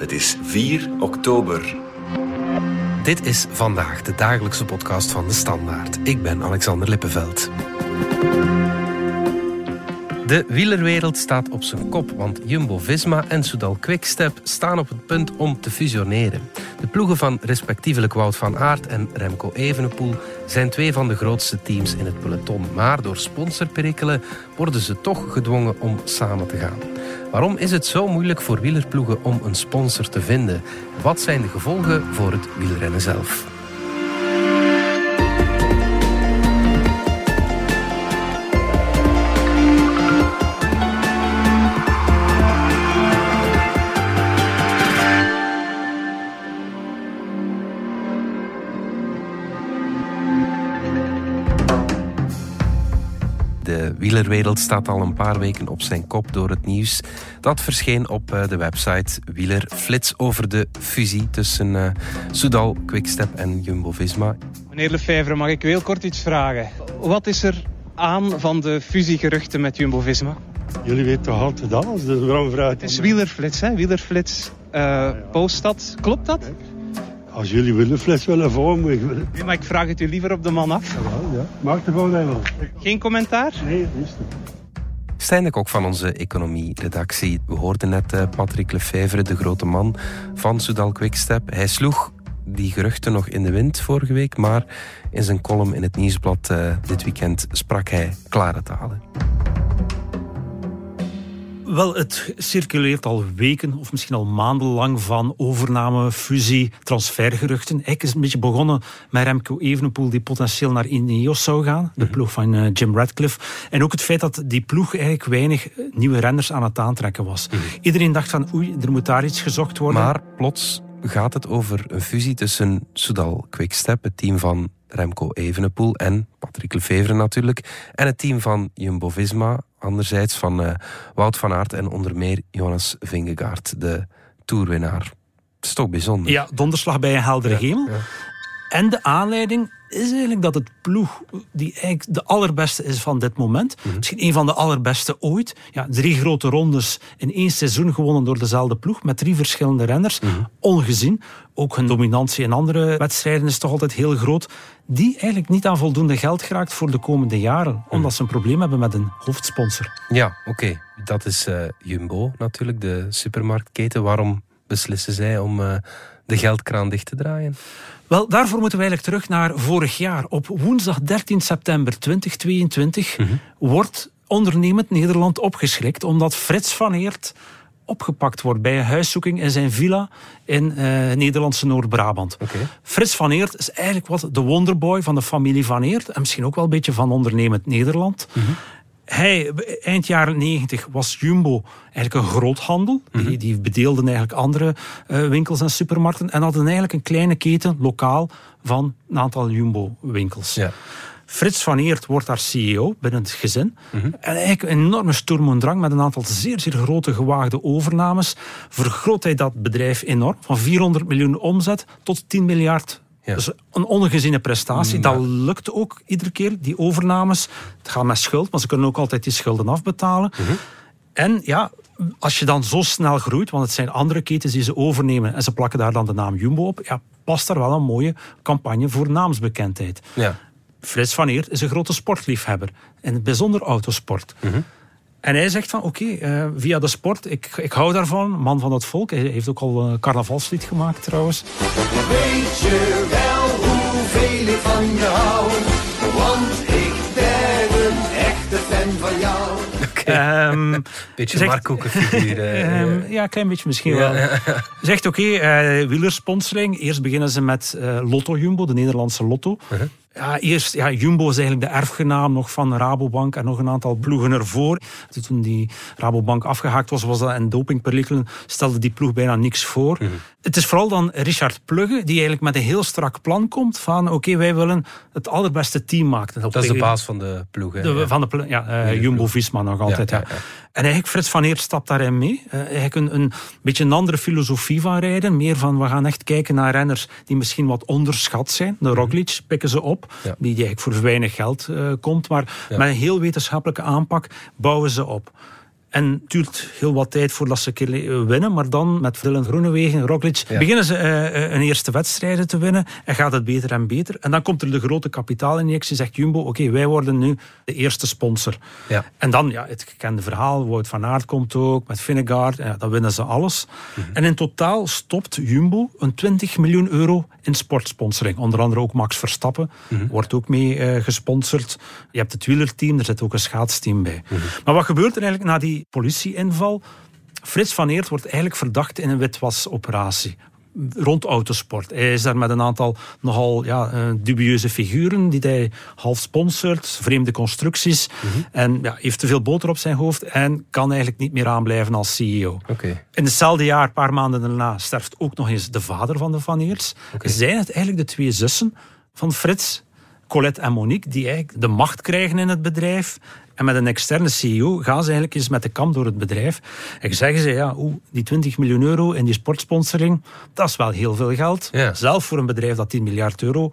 Het is 4 oktober. Dit is vandaag de dagelijkse podcast van de Standaard. Ik ben Alexander Lippenveld. De wielerwereld staat op zijn kop, want Jumbo-Visma en Soudal Quickstep staan op het punt om te fusioneren. De ploegen van respectievelijk Wout van Aert en Remco Evenepoel zijn twee van de grootste teams in het peloton. Maar door sponsorperikelen worden ze toch gedwongen om samen te gaan. Waarom is het zo moeilijk voor wielerploegen om een sponsor te vinden? Wat zijn de gevolgen voor het wielrennen zelf? De wielerwereld staat al een paar weken op zijn kop door het nieuws. Dat verscheen op eh, de website Wielerflits over de fusie tussen uh, Soudal, Quickstep en Jumbo-Visma. Meneer Lefevre, mag ik u heel kort iets vragen? Wat is er aan van de fusiegeruchten met Jumbo-Visma? Jullie weten toch altijd alles, dus waarom vraag Het is Wielerflits, hè? Wielerflits uh, post dat. Klopt dat? Als jullie willen fles vormen, ik wil Nee, maar ik vraag het u liever op de man af. Ja, ja. Maak er gewoon even. Geen commentaar? Nee, dat is het. Stijn de Kok van onze economie-redactie. We hoorden net uh, Patrick Lefevre, de grote man van Soudal Quickstep. Hij sloeg die geruchten nog in de wind vorige week, maar in zijn column in het Nieuwsblad uh, dit weekend sprak hij klare talen. Wel, het circuleert al weken of misschien al maandenlang van overname, fusie, transfergeruchten. Eigenlijk is het een beetje begonnen met Remco Evenepoel die potentieel naar Ineos zou gaan. De ploeg van uh, Jim Radcliffe. En ook het feit dat die ploeg eigenlijk weinig nieuwe renners aan het aantrekken was. Iedereen dacht van oei, er moet daar iets gezocht worden. Maar plots gaat het over een fusie tussen Soudal Quickstep, het team van Remco Evenepoel en Patrick Lefevre natuurlijk, en het team van Jumbo-Visma, anderzijds van uh, Wout van Aert en onder meer Jonas Vingegaard, de toerwinnaar. Het is toch bijzonder. Ja, donderslag bij een heldere Ja, hemel. ja. En de aanleiding is eigenlijk dat het ploeg die eigenlijk de allerbeste is van dit moment, misschien een van de allerbeste ooit, ja, drie grote rondes in één seizoen gewonnen door dezelfde ploeg met drie verschillende renners, ongezien. Ook hun dominantie in andere wedstrijden is toch altijd heel groot. Die eigenlijk niet aan voldoende geld geraakt voor de komende jaren, omdat ze een probleem hebben met een hoofdsponsor. Ja, oké. Dat is eh, Jumbo natuurlijk, de supermarktketen. Waarom beslissen zij om eh, de geldkraan dicht te draaien? Wel, daarvoor moeten we eigenlijk terug naar vorig jaar. Op woensdag 13 september 2022 wordt ondernemend Nederland opgeschrikt omdat Frits van Eert opgepakt wordt bij een huiszoeking in zijn villa in eh, Nederlandse Noord-Brabant. Frits van Eert is eigenlijk wat de wonderboy van de familie van Eert en misschien ook wel een beetje van ondernemend Nederland. Hij, eind jaren 90 was Jumbo eigenlijk een groothandel. Die, die bedeelden eigenlijk andere eh, winkels en supermarkten. En hadden eigenlijk een kleine keten, lokaal, van een aantal Jumbo-winkels. Ja. Frits van Eert wordt daar CEO binnen het gezin. En eigenlijk een enorme sturm und drang met een aantal zeer, zeer grote gewaagde overnames. Vergroot hij dat bedrijf enorm. Van 400 miljoen omzet tot 10 miljard. Ja. Dus een ongeziene prestatie. Dat lukt ook iedere keer, die overnames. Het gaat met schuld, maar ze kunnen ook altijd die schulden afbetalen. En ja, als je dan zo snel groeit, want het zijn andere ketens die ze overnemen en ze plakken daar dan de naam Jumbo op, ja, past daar wel een mooie campagne voor naamsbekendheid. Ja. Frits van Eert is een grote sportliefhebber. In het bijzonder autosport. En hij zegt van, oké, eh, via de sport, ik, ik hou daarvan, man van het volk. Hij heeft ook al een carnavalslied gemaakt trouwens. Weet je wel hoeveel ik van je hou? Want ik ben een echte fan van jou. Ehm, Beetje Zegt- Markoekenfiguur. eh, Ehm, ja, een klein beetje misschien wel. Zegt oké, eh, wielersponsoring. Eerst beginnen ze met eh, Lotto Jumbo, de Nederlandse Lotto. Ja, eerst, ja, Jumbo is eigenlijk de erfgenaam nog van Rabobank en nog een aantal ploegen ervoor. Toen die Rabobank afgehaakt was, was dat een dopingperikelen, stelde die ploeg bijna niks voor. Het is vooral dan Richard Plugge, die eigenlijk met een heel strak plan komt van oké, wij willen het allerbeste team maken. dat is de baas van de ploeg. hè? de, Ja. van de ja, eh, Jumbo-Visma nog altijd. Ja. En eigenlijk Frits van Eert stapt daarin mee. Eh, eigenlijk een, een beetje een andere filosofie van rijden. Meer van, we gaan echt kijken naar renners die misschien wat onderschat zijn. De Roglic pikken ze op, Mhm. Ja. die eigenlijk voor weinig geld eh, komt. Maar met een heel wetenschappelijke aanpak bouwen ze op. En het duurt heel wat tijd voordat ze keer eh, winnen. Maar dan met Dylan Groenewegen, Roglic, beginnen ze uh, een eerste wedstrijden te winnen. En gaat het beter en beter. En dan komt er de grote kapitaalinjectie. Zegt Jumbo, oké, wij worden nu de eerste sponsor. Ja. En dan, ja, het gekende verhaal. Wout van Aert komt ook, met Vinegaard. Ja, dan winnen ze alles. Mhm. En in totaal stopt Jumbo een 20 miljoen euro in sportsponsoring. Onder andere ook Max Verstappen mhm. wordt ook mee uh, gesponsord. Je hebt het wielerteam, er zit ook een schaatsteam bij. Mhm. Maar wat gebeurt er eigenlijk na die politieinval? Frits van Eert wordt eigenlijk verdacht in een witwasoperatie rond autosport. Hij is daar met een aantal nogal ja, eh, dubieuze figuren die hij half sponsort, vreemde constructies. Mhm. En ja, heeft te veel boter op zijn hoofd en kan eigenlijk niet meer aanblijven als CEO. Okay. In hetzelfde jaar, een paar maanden daarna, sterft ook nog eens de vader van de Van Eerts. Zijn het eigenlijk de twee zussen van Frits, Colette en Monique, die eigenlijk de macht krijgen in het bedrijf en met een externe CEO gaan ze eigenlijk eens met de kam door het bedrijf. En zeggen ze, ja, oe, die 20 miljoen euro in die sportsponsoring, dat is wel heel veel geld. Ja. Zelf voor een bedrijf dat 10 miljard euro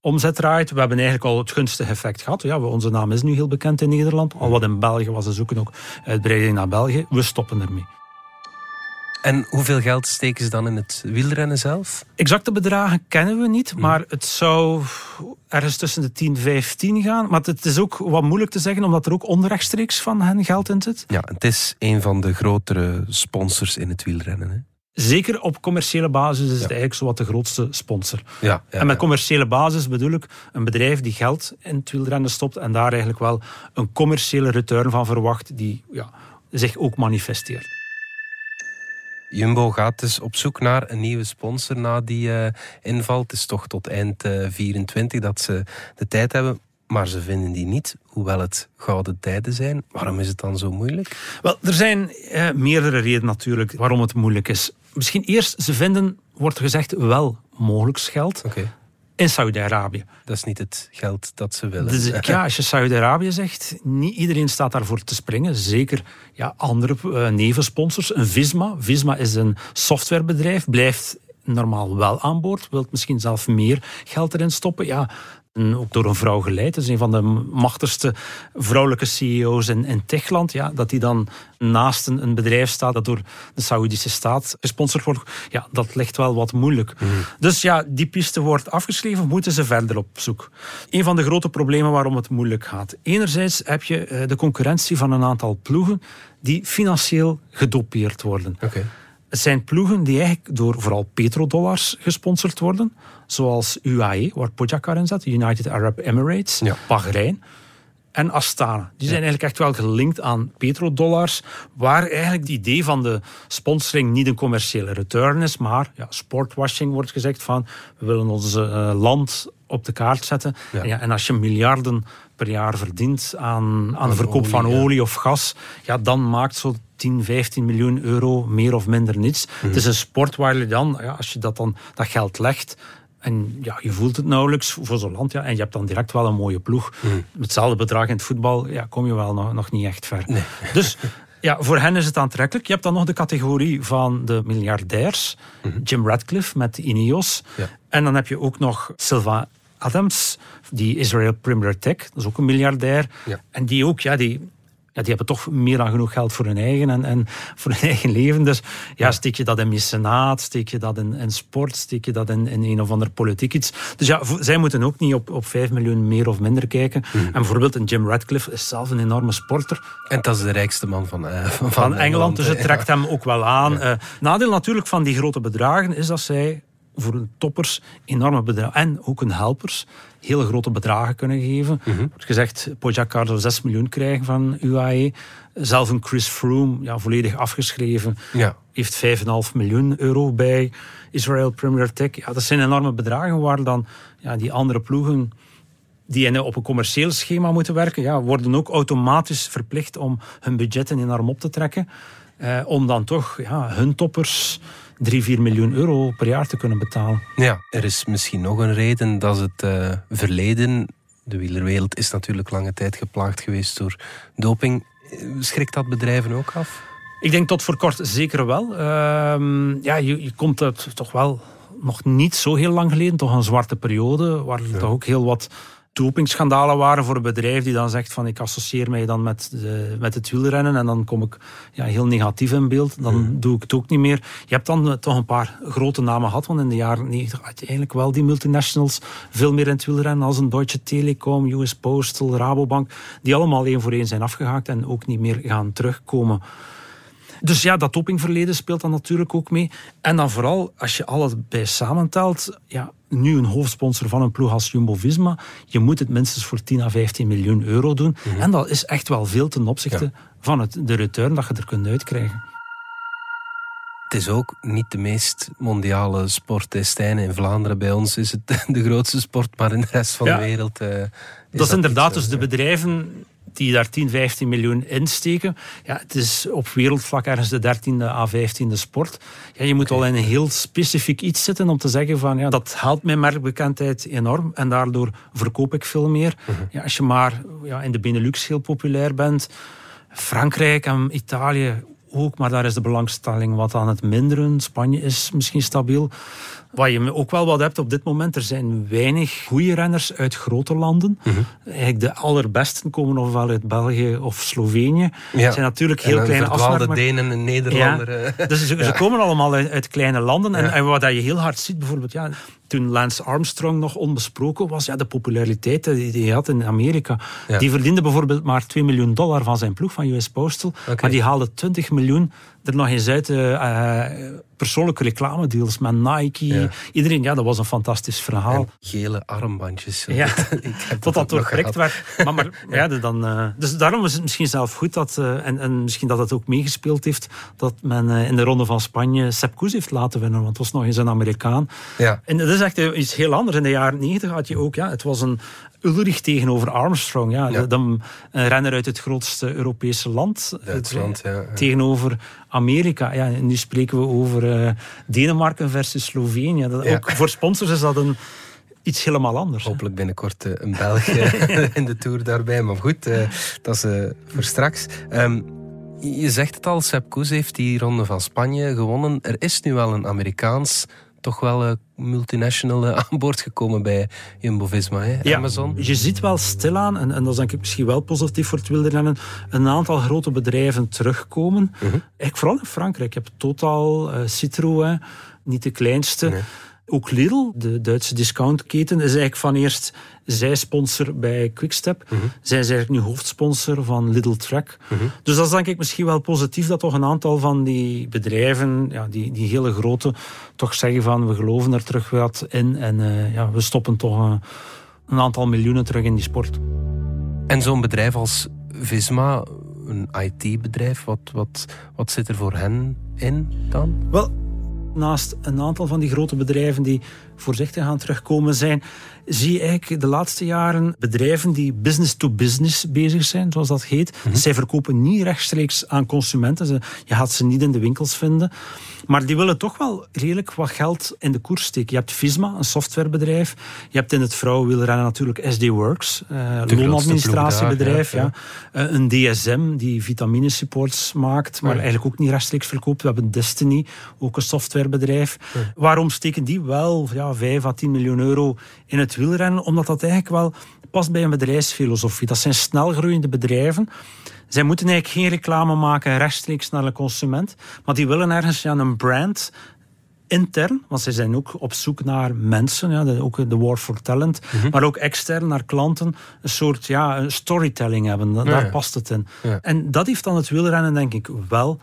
omzet draait. We hebben eigenlijk al het gunstige effect gehad. Ja, onze naam is nu heel bekend in Nederland. Al wat in België was, ze zoeken ook uitbreiding naar België. We stoppen ermee. En hoeveel geld steken ze dan in het wielrennen zelf? Exacte bedragen kennen we niet, maar het zou ergens tussen de 10 en 15 gaan. Maar het is ook wat moeilijk te zeggen, omdat er ook onrechtstreeks van hen geld in zit. Ja, het is een van de grotere sponsors in het wielrennen. Hè? Zeker op commerciële basis is het eigenlijk zowat de grootste sponsor. Ja, ja en met commerciële basis bedoel ik een bedrijf die geld in het wielrennen stopt en daar eigenlijk wel een commerciële return van verwacht die ja, zich ook manifesteert. Jumbo gaat dus op zoek naar een nieuwe sponsor na die uh, inval. Het is toch tot eind uh, 24 dat ze de tijd hebben. Maar ze vinden die niet, hoewel het gouden tijden zijn. Waarom is het dan zo moeilijk? Wel, er zijn uh, meerdere redenen natuurlijk waarom het moeilijk is. Misschien eerst, ze vinden, wordt gezegd, wel mogelijk geld. Okay in Saudi-Arabië. Dat is niet het geld dat ze willen. Dus, ja, als je Saudi-Arabië zegt, niet iedereen staat daarvoor te springen. Zeker ja, andere uh, nevensponsors. Een Visma. Visma is een softwarebedrijf, blijft normaal wel aan boord, wilt misschien zelf meer geld erin stoppen. Ja, ook door een vrouw geleid. Dat is een van de machtigste vrouwelijke CEO's in, in Techland. Ja, dat die dan naast een, een, bedrijf staat dat door de Saoedische staat gesponsord wordt. Ja, dat ligt wel wat moeilijk. Mhm. Dus ja, die piste wordt afgeschreven, moeten ze verder op zoek. Een van de grote problemen waarom het moeilijk gaat. Enerzijds heb je eh, de concurrentie van een aantal ploegen die financieel gedopeerd worden. Okay. Het zijn ploegen die eigenlijk door vooral petrodollars gesponsord worden. Zoals UAE, waar Pogacar in zat, United Arab Emirates, ja. Bahrein en Astana. Die zijn eigenlijk echt wel gelinkt aan petrodollars, waar eigenlijk het idee van de sponsoring niet een commerciële return is, maar ja, sportwashing wordt gezegd van we willen ons uh, land op de kaart zetten. Ja. En, ja, en als je miljarden per jaar verdient aan, aan de verkoop olie, van ja. olie of gas, ja, dan maakt zo 10, 15 miljoen euro meer of minder niets. Het is een sport waar je dan, ja, als je dat, dan, dat geld legt, en ja, je voelt het nauwelijks voor zo'n land. Ja, en je hebt dan direct wel een mooie ploeg. Met hetzelfde bedrag in het voetbal ja, kom je wel nog, nog niet echt ver. Dus ja, voor hen is het aantrekkelijk. Je hebt dan nog de categorie van de miljardairs. Jim Radcliffe met Ineos. Ja. En dan heb je ook nog Sylvain Adams, die Israel Premier Tech. Dat is ook een miljardair. Ja. En die ook, ja, die ja, die hebben toch meer dan genoeg geld voor hun eigen en, en voor hun eigen leven. Dus ja, steek je dat in mecenaat, steek je dat in, in sport, steek je dat in, in een of ander politiek iets. Dus ja, zij moeten ook niet op, op 5 miljoen meer of minder kijken. En bijvoorbeeld een Jim Radcliffe is zelf een enorme sporter. En dat is de rijkste man van, uh, van, Van Engeland, dus het trekt hem ook wel aan. Eh, nadeel natuurlijk van die grote bedragen is dat zij voor hun toppers enorme bedragen en ook hun helpers hele grote bedragen kunnen geven. Er wordt gezegd, Pogacar zou 6 miljoen krijgen van UAE. Zelf een Chris Froome, ja, volledig afgeschreven, Ja. heeft 5,5 miljoen euro bij Israel Premier Tech. Ja, dat zijn enorme bedragen waar dan ja, die andere ploegen die op een commercieel schema moeten werken, ja, worden ook automatisch verplicht om hun budgetten enorm op te trekken. Eh, om dan toch ja, hun toppers 3, 4 miljoen euro per jaar te kunnen betalen. Ja, er is misschien nog een reden dat het eh, verleden, de wielerwereld is natuurlijk lange tijd geplaagd geweest door doping. Eh, Schrikt dat bedrijven ook af? Ik denk tot voor kort zeker wel. Ehm, ja, je, je komt uit toch wel nog niet zo heel lang geleden, toch een zwarte periode, waar toch ook heel wat dopingschandalen waren voor een bedrijf die dan zegt van ik associeer mij dan met, de, met het wielrennen en dan kom ik ja, heel negatief in beeld, dan Mhm. doe ik het ook niet meer. Je hebt dan eh, toch een paar grote namen gehad, want in de jaren 90 had je eigenlijk wel die multinationals veel meer in het wielrennen als een Deutsche Telekom, US Postal, Rabobank, die allemaal één voor één zijn afgehaakt en ook niet meer gaan terugkomen. Dus ja, dat dopingverleden speelt dan natuurlijk ook mee. En dan vooral, als je alles bij samentelt, ja, nu een hoofdsponsor van een ploeg als Jumbo-Visma, je moet het minstens voor 10 à 15 miljoen euro doen. En dat is echt wel veel ten opzichte van het, de return dat je er kunt uitkrijgen. Het is ook niet de meest mondiale sport. Stijn, in Vlaanderen bij ons is het de grootste sport, maar in de rest van Ja. de wereld. eh, is dat is inderdaad dus de bedrijven die daar 10, 15 miljoen insteken. Ja, het is op wereldvlak ergens de 13e à 15e sport. Ja, je moet al in een heel specifiek iets zitten om te zeggen van ja, dat haalt mijn merkbekendheid enorm en daardoor verkoop ik veel meer. ja, als je maar ja, in de Benelux heel populair bent, Frankrijk en Italië ook, maar daar is de belangstelling wat aan het minderen. Spanje is misschien stabiel. Wat je ook wel wat hebt op dit moment, er zijn weinig goede renners uit grote landen. Eigenlijk de allerbesten komen ofwel uit België of Slovenië. Ja. Het zijn natuurlijk En heel een kleine afspraken. Denen, een Nederlander. eh. Dus ze, komen allemaal uit, uit kleine landen. En, Ja. en wat dat je heel hard ziet, bijvoorbeeld, ja, toen Lance Armstrong nog onbesproken was, ja, de populariteit die hij had in Amerika. Ja. Die verdiende bijvoorbeeld maar 2 miljoen dollar van zijn ploeg van US Postal. Maar die haalde 20 miljoen er nog eens uit. eh, eh, persoonlijke reclamedeals met Nike. Ja. Iedereen, ja, dat was een fantastisch verhaal. En gele armbandjes. Ja, tot dat doorprikt werd. Maar, maar ja, dan, eh, dus daarom is het misschien zelf goed dat, en, en misschien dat het ook meegespeeld heeft, dat men in de ronde van Spanje Sepp Koes heeft laten winnen, want het was nog eens een Amerikaan. Ja. En dat is echt iets heel anders. In de jaren 90 had je ook, ja, het was een Ulrich tegenover Armstrong. Ja, Ja. Dan een renner uit het grootste Europese land. Duitsland, ja, ja. Tegenover Amerika. Ja, nu spreken we over eh, Denemarken versus Slovenië. Dat, Ja. Ook voor sponsors is dat een, iets helemaal anders. Hopelijk binnenkort eh, een Belg eh, in de Tour daarbij. Maar goed, dat is voor straks. Ehm, je zegt het al, Sepp Koes heeft die ronde van Spanje gewonnen. Er is nu wel een Amerikaans, toch wel een multinational eh, aan boord gekomen bij Jumbo-Visma? Ja, Amazon. Je ziet wel stilaan, en, en dat is denk ik misschien wel positief voor het wielrennen, een aantal grote bedrijven terugkomen. Mhm. Eigenlijk vooral in Frankrijk. Je hebt Total, eh, Citroën, niet de kleinste. Nee. Ook Lidl, de Duitse discountketen, is eigenlijk van eerst zij sponsor bij Quickstep. Mhm. Zij zijn eigenlijk nu hoofdsponsor van Lidl Track. Dus dat is denk ik misschien wel positief dat toch een aantal van die bedrijven, ja, die, die hele grote, toch zeggen van we geloven er terug wat in en eh, ja, we stoppen toch een, een aantal miljoenen terug in die sport. En zo'n bedrijf als Visma, een IT-bedrijf, wat, wat, wat zit er voor hen in dan? Wel, naast een aantal van die grote bedrijven die voorzichtig gaan terugkomen zijn, zie je eigenlijk de laatste jaren bedrijven die business-to-business bezig zijn, zoals dat heet. Dus zij verkopen niet rechtstreeks aan consumenten. Je gaat ze niet in de winkels vinden. Maar die willen toch wel redelijk wat geld in de koers steken. Je hebt Visma, een softwarebedrijf. Je hebt in het vrouwenwielrennen natuurlijk SD Works, eh loonadministratiebedrijf. ploeg daar, Ja. Eh, een DSM die vitaminesupports maakt, maar Ja. eigenlijk ook niet rechtstreeks verkoopt. We hebben Destiny, ook een softwarebedrijf. Waarom steken die wel ja, 5 à 10 miljoen euro in het wielrennen? Omdat dat eigenlijk wel past bij een bedrijfsfilosofie. Dat zijn snelgroeiende bedrijven. Zij moeten eigenlijk geen reclame maken rechtstreeks naar de consument, maar die willen ergens ja, een brand intern, want zij zijn ook op zoek naar mensen, ja, de, ook de war for talent, maar ook extern naar klanten, een soort ja, een storytelling hebben. Da- Ja, Daar ja. past het in. Ja. En dat heeft dan het wielrennen, denk ik, wel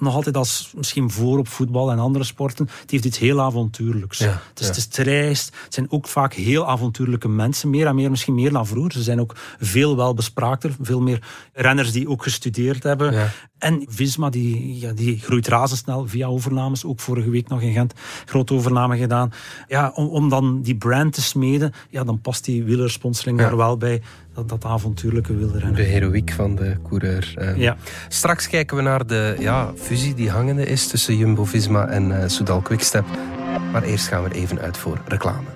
nog altijd als misschien voor op voetbal en andere sporten. Het heeft iets heel avontuurlijks. Ja, het, is, ja. het is treist. Het zijn ook vaak heel avontuurlijke mensen. Meer en meer, misschien meer dan vroeger. Ze zijn ook veel wel bespraakter. Veel meer renners die ook gestudeerd hebben. Ja. En Visma, die, ja, die groeit razendsnel via overnames. Ook vorige week nog in Gent grote overname gedaan. Ja, om, om dan die brand te smeden, ja, dan past die wielersponsoring Ja. daar wel bij. Dat, dat avontuurlijke wielrennen. De heroïek van de coureur. eh. Ja. Straks kijken we naar de ja, fusie die hangende is tussen Jumbo-Visma en eh Soudal Quickstep. Maar eerst gaan we er even uit voor reclame.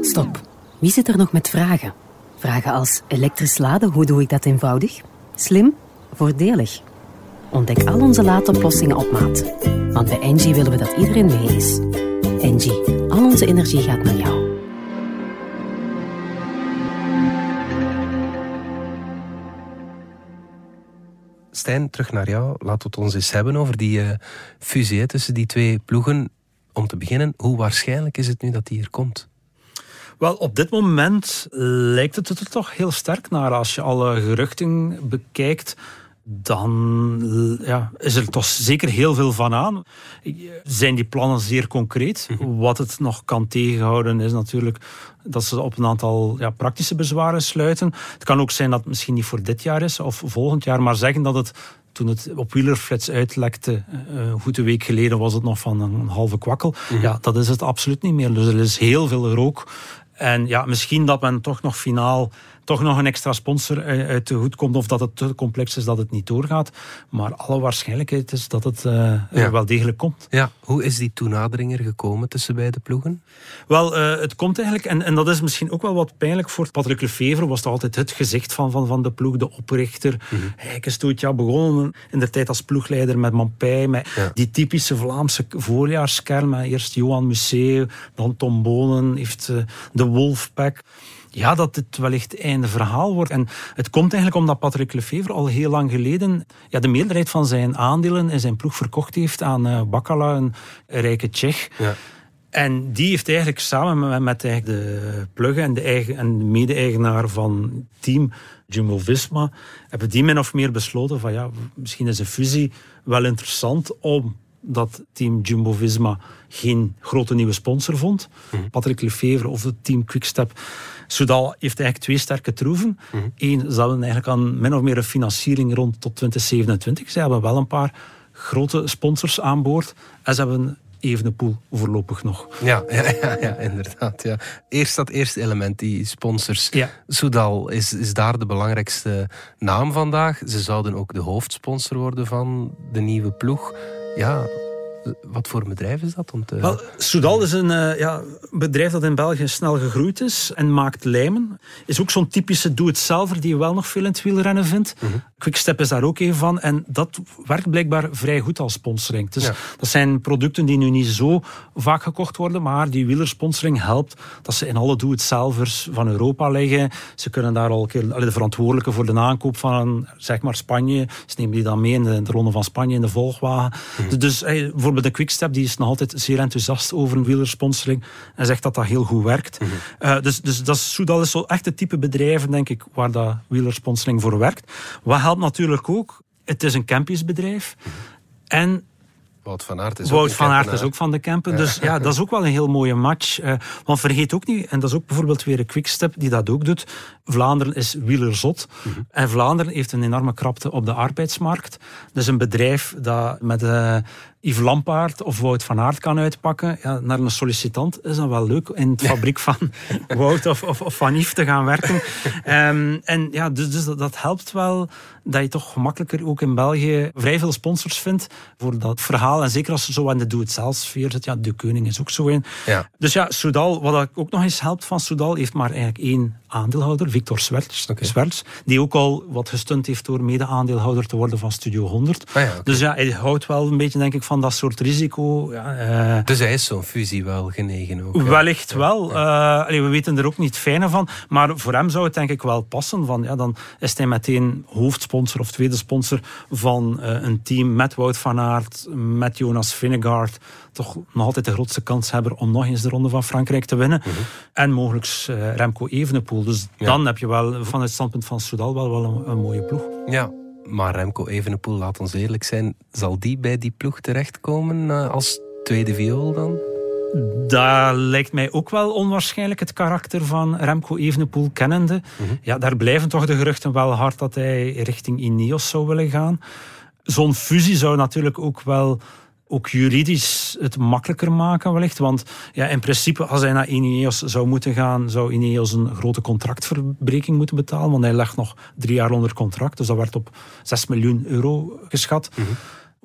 Stop. Wie zit er nog met vragen? Vragen als elektrisch laden, hoe doe ik dat eenvoudig? Slim? Voordelig? Ontdek al onze laadoplossingen op maat. Want bij Engie willen we dat iedereen mee is. Engie, Al onze energie gaat naar jou. Stijn, terug naar jou. We het ons eens hebben over die uh, fusie tussen die twee ploegen. Om te beginnen, hoe waarschijnlijk is het nu dat die hier komt? Wel, op dit moment lijkt het er toch heel sterk naar. Als je alle geruchten bekijkt, dan ja, is er toch zeker heel veel van aan. Zijn die plannen zeer concreet? Mhm. Wat het nog kan tegenhouden is natuurlijk dat ze op een aantal ja, praktische bezwaren sluiten. Het kan ook zijn dat het misschien niet voor dit jaar is of volgend jaar, maar zeggen dat het toen het op Wielerflits uitlekte, uh, goed een week geleden was het nog van een halve kwakkel. Mhm. Ja, dat is het absoluut niet meer. Dus er is heel veel rook. En ja, misschien dat men toch nog finaal toch nog een extra sponsor eh, uit de hoed komt of dat het te complex is dat het niet doorgaat. Maar alle waarschijnlijkheid is dat het uh, er wel degelijk komt. Ja, hoe is die toenadering er gekomen tussen beide ploegen? Wel, uh, het komt eigenlijk, en, en dat is misschien ook wel wat pijnlijk voor Patrick Lefevre, was het altijd het gezicht van, van, van de ploeg, de oprichter. Mm -hmm. Hij is ja, begonnen in de tijd als ploegleider met Mampij, met ja. die typische Vlaamse voorjaarskern, met eerst Johan Museeuw, dan Tom Bonen, heeft de Wolfpack ja, dat het wellicht einde verhaal wordt. En het komt eigenlijk omdat Patrick Lefevre al heel lang geleden ja, de meerderheid van zijn aandelen in zijn ploeg verkocht heeft aan uh, Bakala, een rijke Tsjech. Ja. En die heeft eigenlijk samen met, met eigenlijk de pluggen en de, eigen, en de mede-eigenaar van team Jumbo-Visma, hebben die min of meer besloten van ja, misschien is een fusie wel interessant om dat team Jumbo-Visma geen grote nieuwe sponsor vond. Mhm. Patrick Lefevre of het team Quickstep Soudal heeft eigenlijk twee sterke troeven. Mm Eén, ze eigenlijk aan min of meer een financiering rond tot 2027. Ze hebben wel een paar grote sponsors aan boord. En ze hebben Evenepoel voorlopig nog. Ja, ja, ja, ja, inderdaad. Ja. Eerst dat eerste element, die sponsors. Ja. Soudal is, is daar de belangrijkste naam vandaag. Ze zouden ook de hoofdsponsor worden van de nieuwe ploeg. Ja, wat voor een bedrijf is dat? Om te... Wel, Soudal is een uh, ja, bedrijf dat in België snel gegroeid is en maakt lijmen. Is ook zo'n typische doe-het-zelver die je wel nog veel in het wielrennen vindt. Mm -hmm. Quickstep is daar ook een van. En dat werkt blijkbaar vrij goed als sponsoring. Dus dat zijn producten die nu niet zo vaak gekocht worden, maar die wielersponsoring helpt dat ze in alle doe-het-zelvers van Europa liggen. Ze kunnen daar al een keer de verantwoordelijke voor de aankoop van zeg maar Spanje. Ze nemen die dan mee in de, de ronde van Spanje in de volgwagen. Mm -hmm. Dus hey, bijvoorbeeld de Quickstep die is nog altijd zeer enthousiast over een wielersponsoring en zegt dat dat heel goed werkt. Mm -hmm. uh, dus, dus dat is, dat is zo echt het type bedrijven, denk ik, waar dat wielersponsoring voor werkt. Wat helpt natuurlijk ook, het is een campusbedrijf. Mm -hmm. En Wout van Aert is, Wout ook, van Aert is ook van de Kempen. Ja. Dus ja, dat is ook wel een heel mooie match. Uh, want vergeet ook niet, en dat is ook bijvoorbeeld weer een quickstep die dat ook doet. Vlaanderen is wielerzot. Mm -hmm. En Vlaanderen heeft een enorme krapte op de arbeidsmarkt. Dus een bedrijf dat met uh, Yves Lampaard of Wout van Aert kan uitpakken ja, naar een sollicitant, is dat wel leuk in de fabriek van Wout of, of, of, van Yves te gaan werken. um, en ja, dus, dus dat, dat, helpt wel dat je toch gemakkelijker ook in België vrij veel sponsors vindt voor dat verhaal. En zeker als je zo aan de doe-het-zelf sfeer zit. Ja, De Keuning is ook zo in. Ja. Dus ja, Soudal, wat ook nog eens helpt van Soudal, heeft maar eigenlijk één aandeelhouder, Victor Swerts, okay. Die ook al wat gestund heeft door mede-aandeelhouder te worden van Studio 100. Ah ja, okay. Dus ja, hij houdt wel een beetje, denk ik, van dat soort risico. Ja, uh, dus hij is zo'n fusie wel genegen ook? Wellicht ja. wel. Uh, allee, we weten er ook niet fijne van. Maar voor hem zou het denk ik wel passen. Van, ja, dan is hij meteen hoofdsponsor of tweede sponsor van uh, een team met Wout van Aert, met Jonas Vingegaard. Toch nog altijd de grootste kans hebben om nog eens de Ronde van Frankrijk te winnen. -hmm. En mogelijk Remco Evenepoel. Dus ja. dan heb je wel van het standpunt van Soudal wel, wel een, een mooie ploeg. Ja, maar Remco Evenepoel, laat ons eerlijk zijn, zal die bij die ploeg terechtkomen uh, als tweede viool dan? Dat lijkt mij ook wel onwaarschijnlijk, het karakter van Remco Evenepoel kennende. Mm -hmm. Ja, daar blijven toch de geruchten wel hard dat hij richting Ineos zou willen gaan. Zo'n fusie zou natuurlijk ook wel ook juridisch het makkelijker maken wellicht. Want ja, in principe, als hij naar Ineos zou moeten gaan, zou Ineos een grote contractverbreking moeten betalen. Want hij legt nog drie jaar onder contract. Dus dat werd op 6 miljoen euro geschat. Mm -hmm.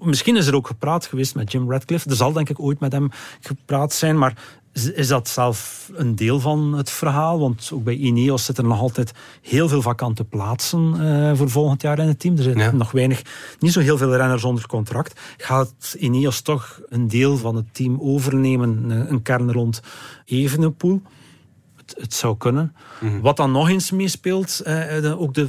Misschien is er ook gepraat geweest met Jim Radcliffe. Er zal denk ik ooit met hem gepraat zijn. Maar is dat zelf een deel van het verhaal. Want ook bij Ineos zitten er nog altijd heel veel vakante plaatsen uh, voor volgend jaar in het team. Er zijn nog weinig, niet zo heel veel renners onder contract. Gaat Ineos toch een deel van het team overnemen, een kern rond Evenepoel? het, zou kunnen. Mhm. Wat dan nog eens meespeelt, eh, ook de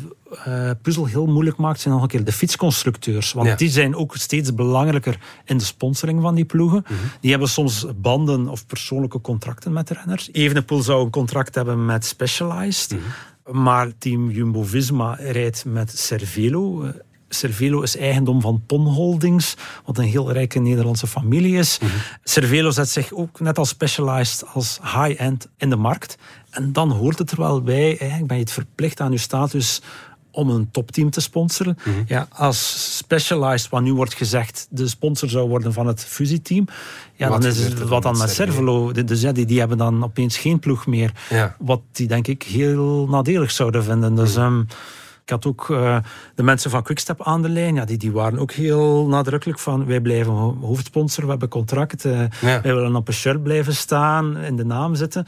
uh, puzzel heel moeilijk maakt, zijn nog een keer de fietsconstructeurs. Want die zijn ook steeds belangrijker in de sponsoring van die ploegen. Mhm. Die hebben soms banden of persoonlijke contracten met de renners. Evenepoel zou een contract hebben met Specialized. Mhm. Maar team Jumbo-Visma rijdt met Cervelo. Cervelo is eigendom van Pon Holdings, wat een heel rijke Nederlandse familie is. Mm Cervelo zet zich ook net als Specialized als high-end in de markt. En dan hoort het er wel bij, eigenlijk ben je het verplicht aan je status om een topteam te sponsoren. Mhm. ja, als Specialized, wat nu wordt gezegd, de sponsor zou worden van het fusieteam, ja, wat dan is het, wat dan met Cervelo, dus ja, die, die hebben dan opeens geen ploeg meer. Wat die denk ik heel nadelig zouden vinden. Dus... Mhm. Ehm, ik had ook uh, de mensen van Quickstep aan de lijn. Ja, die, die waren ook heel nadrukkelijk van wij blijven hoofdsponsor, we hebben contract. Uh, Wij willen op een shirt blijven staan, in de naam zitten.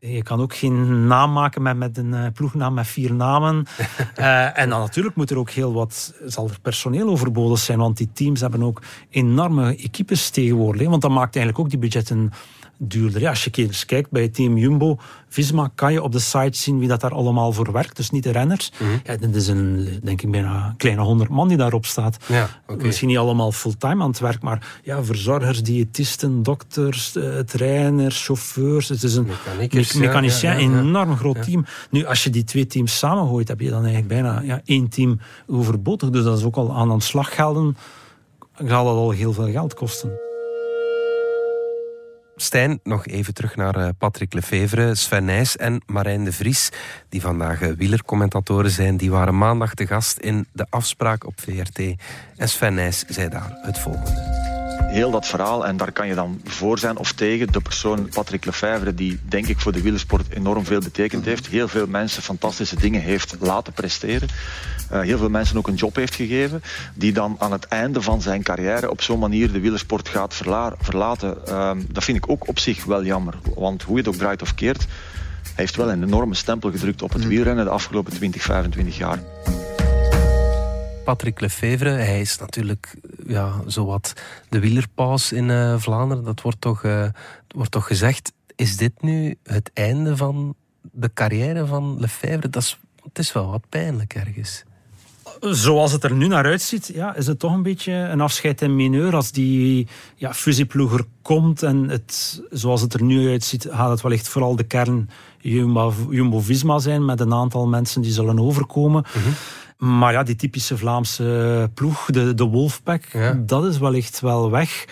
Je kan ook geen naam maken met, met een uh, ploegnaam met vier namen. en dan natuurlijk moet er ook heel wat, zal er personeel overbodig zijn, want die teams hebben ook enorme equipes tegenwoordig. Want dat maakt eigenlijk ook die budgetten duurder. Ja, als je eens kijkt bij het team Jumbo, Visma, kan je op de site zien wie dat daar allemaal voor werkt. Dus niet de renners. Mm ja, dat is een, denk ik, bijna een kleine honderd man die daarop staat. Ja, Misschien niet allemaal fulltime aan het werk, maar ja, verzorgers, diëtisten, dokters, uh, trainers, chauffeurs. Het is een mechanicien, ja, enorm groot team. Nu, als je die twee teams samengooit, heb je dan eigenlijk bijna ja, één team overbodig. Dus dat is ook al aan aan slaggelden. Gaat dat al heel veel geld kosten. Stijn, nog even terug naar eh, Patrick Lefevre, Sven Nijs en Marijn de Vries, die vandaag eh, wielercommentatoren zijn. Die waren maandag te gast in de afspraak op VRT. En Sven Nijs zei daar het volgende heel dat verhaal, en daar kan je dan voor zijn of tegen, de persoon Patrick Lefevre, die denk ik voor de wielersport enorm veel betekend heeft, heel veel mensen fantastische dingen heeft laten presteren, uh, heel veel mensen ook een job heeft gegeven, die dan aan het einde van zijn carrière op zo'n manier de wielersport gaat verlaten. Uh, dat vind ik ook op zich wel jammer, want hoe je het ook draait of keert, hij heeft wel een enorme stempel gedrukt op het mm. wielrennen de afgelopen 20, 25 jaar. Patrick Lefevre. Hij is natuurlijk ja, zowat de wielerpaus in uh, Vlaanderen. Dat wordt toch, uh, wordt toch gezegd. Is dit nu het einde van de carrière van Lefevre? Dat is, het is wel wat pijnlijk ergens. Zoals het er nu naar uitziet, ja, is het toch een beetje een afscheid in mineur. Als die ja, fusieploeger komt en het, zoals het er nu uitziet, gaat het wellicht vooral de kern Jumbo-Visma zijn met een aantal mensen die zullen overkomen. Mhm. Maar ja, die typische Vlaamse ploeg, de, de Wolfpack, dat is wellicht wel weg.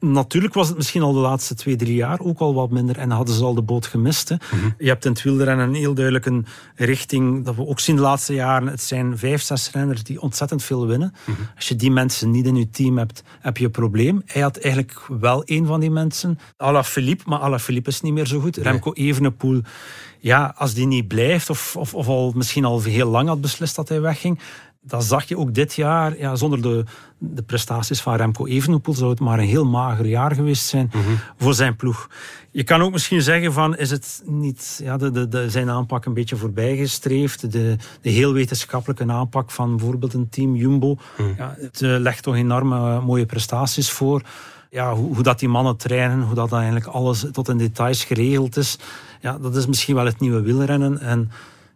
Natuurlijk was het misschien al de laatste twee, drie jaar ook al wat minder en hadden ze al de boot gemist. Hè. Mhm. Je hebt in het wielrennen een heel duidelijk een richting dat we ook zien de laatste jaren. Het zijn vijf, zes renners die ontzettend veel winnen. Mhm. Als je die mensen niet in je team hebt, heb je een probleem. Hij had eigenlijk wel een van die mensen. Ala Philippe, maar Ala Philippe is niet meer zo goed. Remco Evenepoel ja, als die niet blijft, of, of, of al misschien al heel lang had beslist dat hij wegging, dan zag je ook dit jaar, ja, zonder de, de prestaties van Remco Evenepoel, zou het maar een heel mager jaar geweest zijn mhm. voor zijn ploeg. Je kan ook misschien zeggen van, is het niet ja, de, de, de, zijn aanpak een beetje voorbijgestreefd? De, de heel wetenschappelijke aanpak van bijvoorbeeld een team Jumbo. Mhm. Ja, het eh, legt toch enorme eh, mooie prestaties voor. Ja, hoe, hoe dat die mannen trainen, hoe dat eigenlijk alles tot in details geregeld is ja, dat is misschien wel het nieuwe wielrennen. En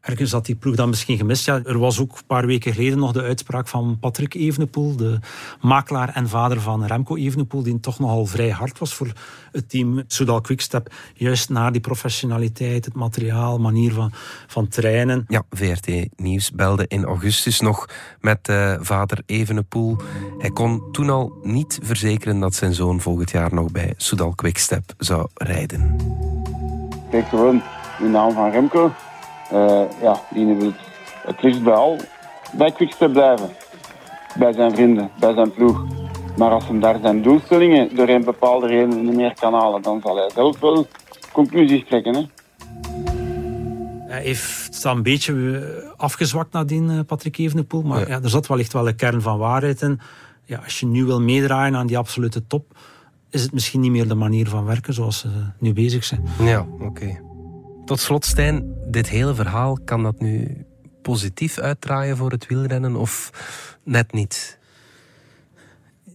ergens had die ploeg dan misschien gemist. Ja, er was ook een paar weken geleden nog de uitspraak van Patrick Evenepoel, de makelaar en vader van Remco Evenepoel, die toch nogal vrij hard was voor het team Soudal Quickstep. Juist naar die professionaliteit, het materiaal, manier van, van trainen. Ja, VRT Nieuws belde in augustus nog met uh, vader Evenepoel. Hij kon toen al niet verzekeren dat zijn zoon volgend jaar nog bij Soudal Quickstep zou rijden kijk gewoon de naam van Remco. Uh, ja, die wil het liefst bij al bij Quickstep blijven. Bij zijn vrienden, bij zijn ploeg. Maar als hem daar zijn doelstellingen door een bepaalde reden niet meer kan halen, dan zal hij zelf wel conclusies trekken. Hè? Hij heeft een beetje eh, afgezwakt nadien, eh, Patrick Evenepoel. Maar ja. er zat wellicht wel een kern van waarheid in. Ja, als je nu wil meedraaien aan die absolute top, is het misschien niet meer de manier van werken zoals ze nu bezig zijn. Ja, oké. Tot slot, Stijn, dit hele verhaal, kan dat nu positief uitdraaien voor het wielrennen of net niet?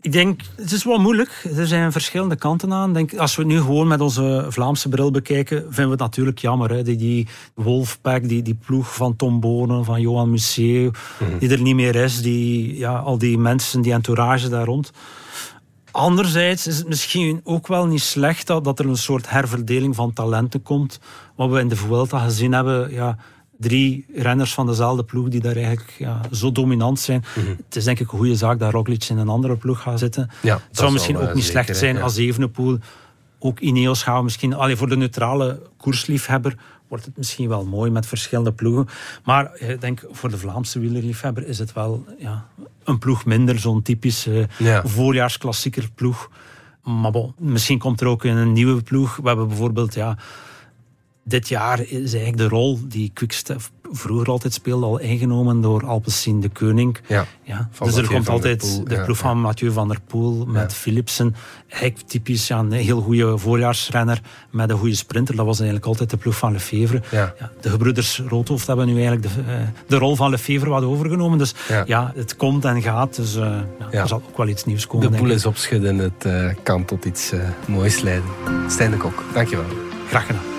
Ik denk, het is wel moeilijk. Er zijn verschillende kanten aan. Denk, als we het nu gewoon met onze Vlaamse bril bekijken, vinden we het natuurlijk jammer. Hè? Die, die Wolfpack, die, die ploeg van Tom Bonen, van Johan Museeuw, Mhm. die er niet meer is. Die, ja, al die mensen, die entourage daar rond. Anderzijds is het misschien ook wel niet slecht dat, dat er een soort herverdeling van talenten komt. Wat we in de Vuelta gezien hebben, ja, drie renners van dezelfde ploeg die daar eigenlijk ja, zo dominant zijn. Het is denk ik een goede zaak dat Roglic in een andere ploeg gaat zitten. Ja, het zou misschien eh, ook niet zeker, slecht zijn ja. als Evenepoel, ook Ineos gaan we misschien... Allee, voor de neutrale koersliefhebber wordt het misschien wel mooi met verschillende ploegen. Maar eh, ik denk voor de Vlaamse wielerliefhebber is het wel ja, een ploeg minder, zo'n typische Ja. voorjaarsklassieker ploeg. Maar bon, misschien komt er ook een nieuwe ploeg. We hebben bijvoorbeeld, ja, dit jaar is eigenlijk de rol die Quickstep vroeger altijd speelde al ingenomen door Alpecin de Koning. Ja, dus er komt altijd Poel, de ploeg ja. van Mathieu van der Poel met. Philipsen. Eigenlijk typisch ja, een heel goede voorjaarsrenner met een goede sprinter. Dat was eigenlijk altijd de ploeg van Lefevre. De gebroeders Roodhoofd hebben nu eigenlijk de, eh, de rol van Lefevre wat overgenomen. Dus Ja. het komt en gaat. Dus ja, Ja. er zal ook wel iets nieuws komen. De ik. is opschudden, het eh, kan tot iets moois leiden. Stijn de Kok, dankjewel. Graag gedaan.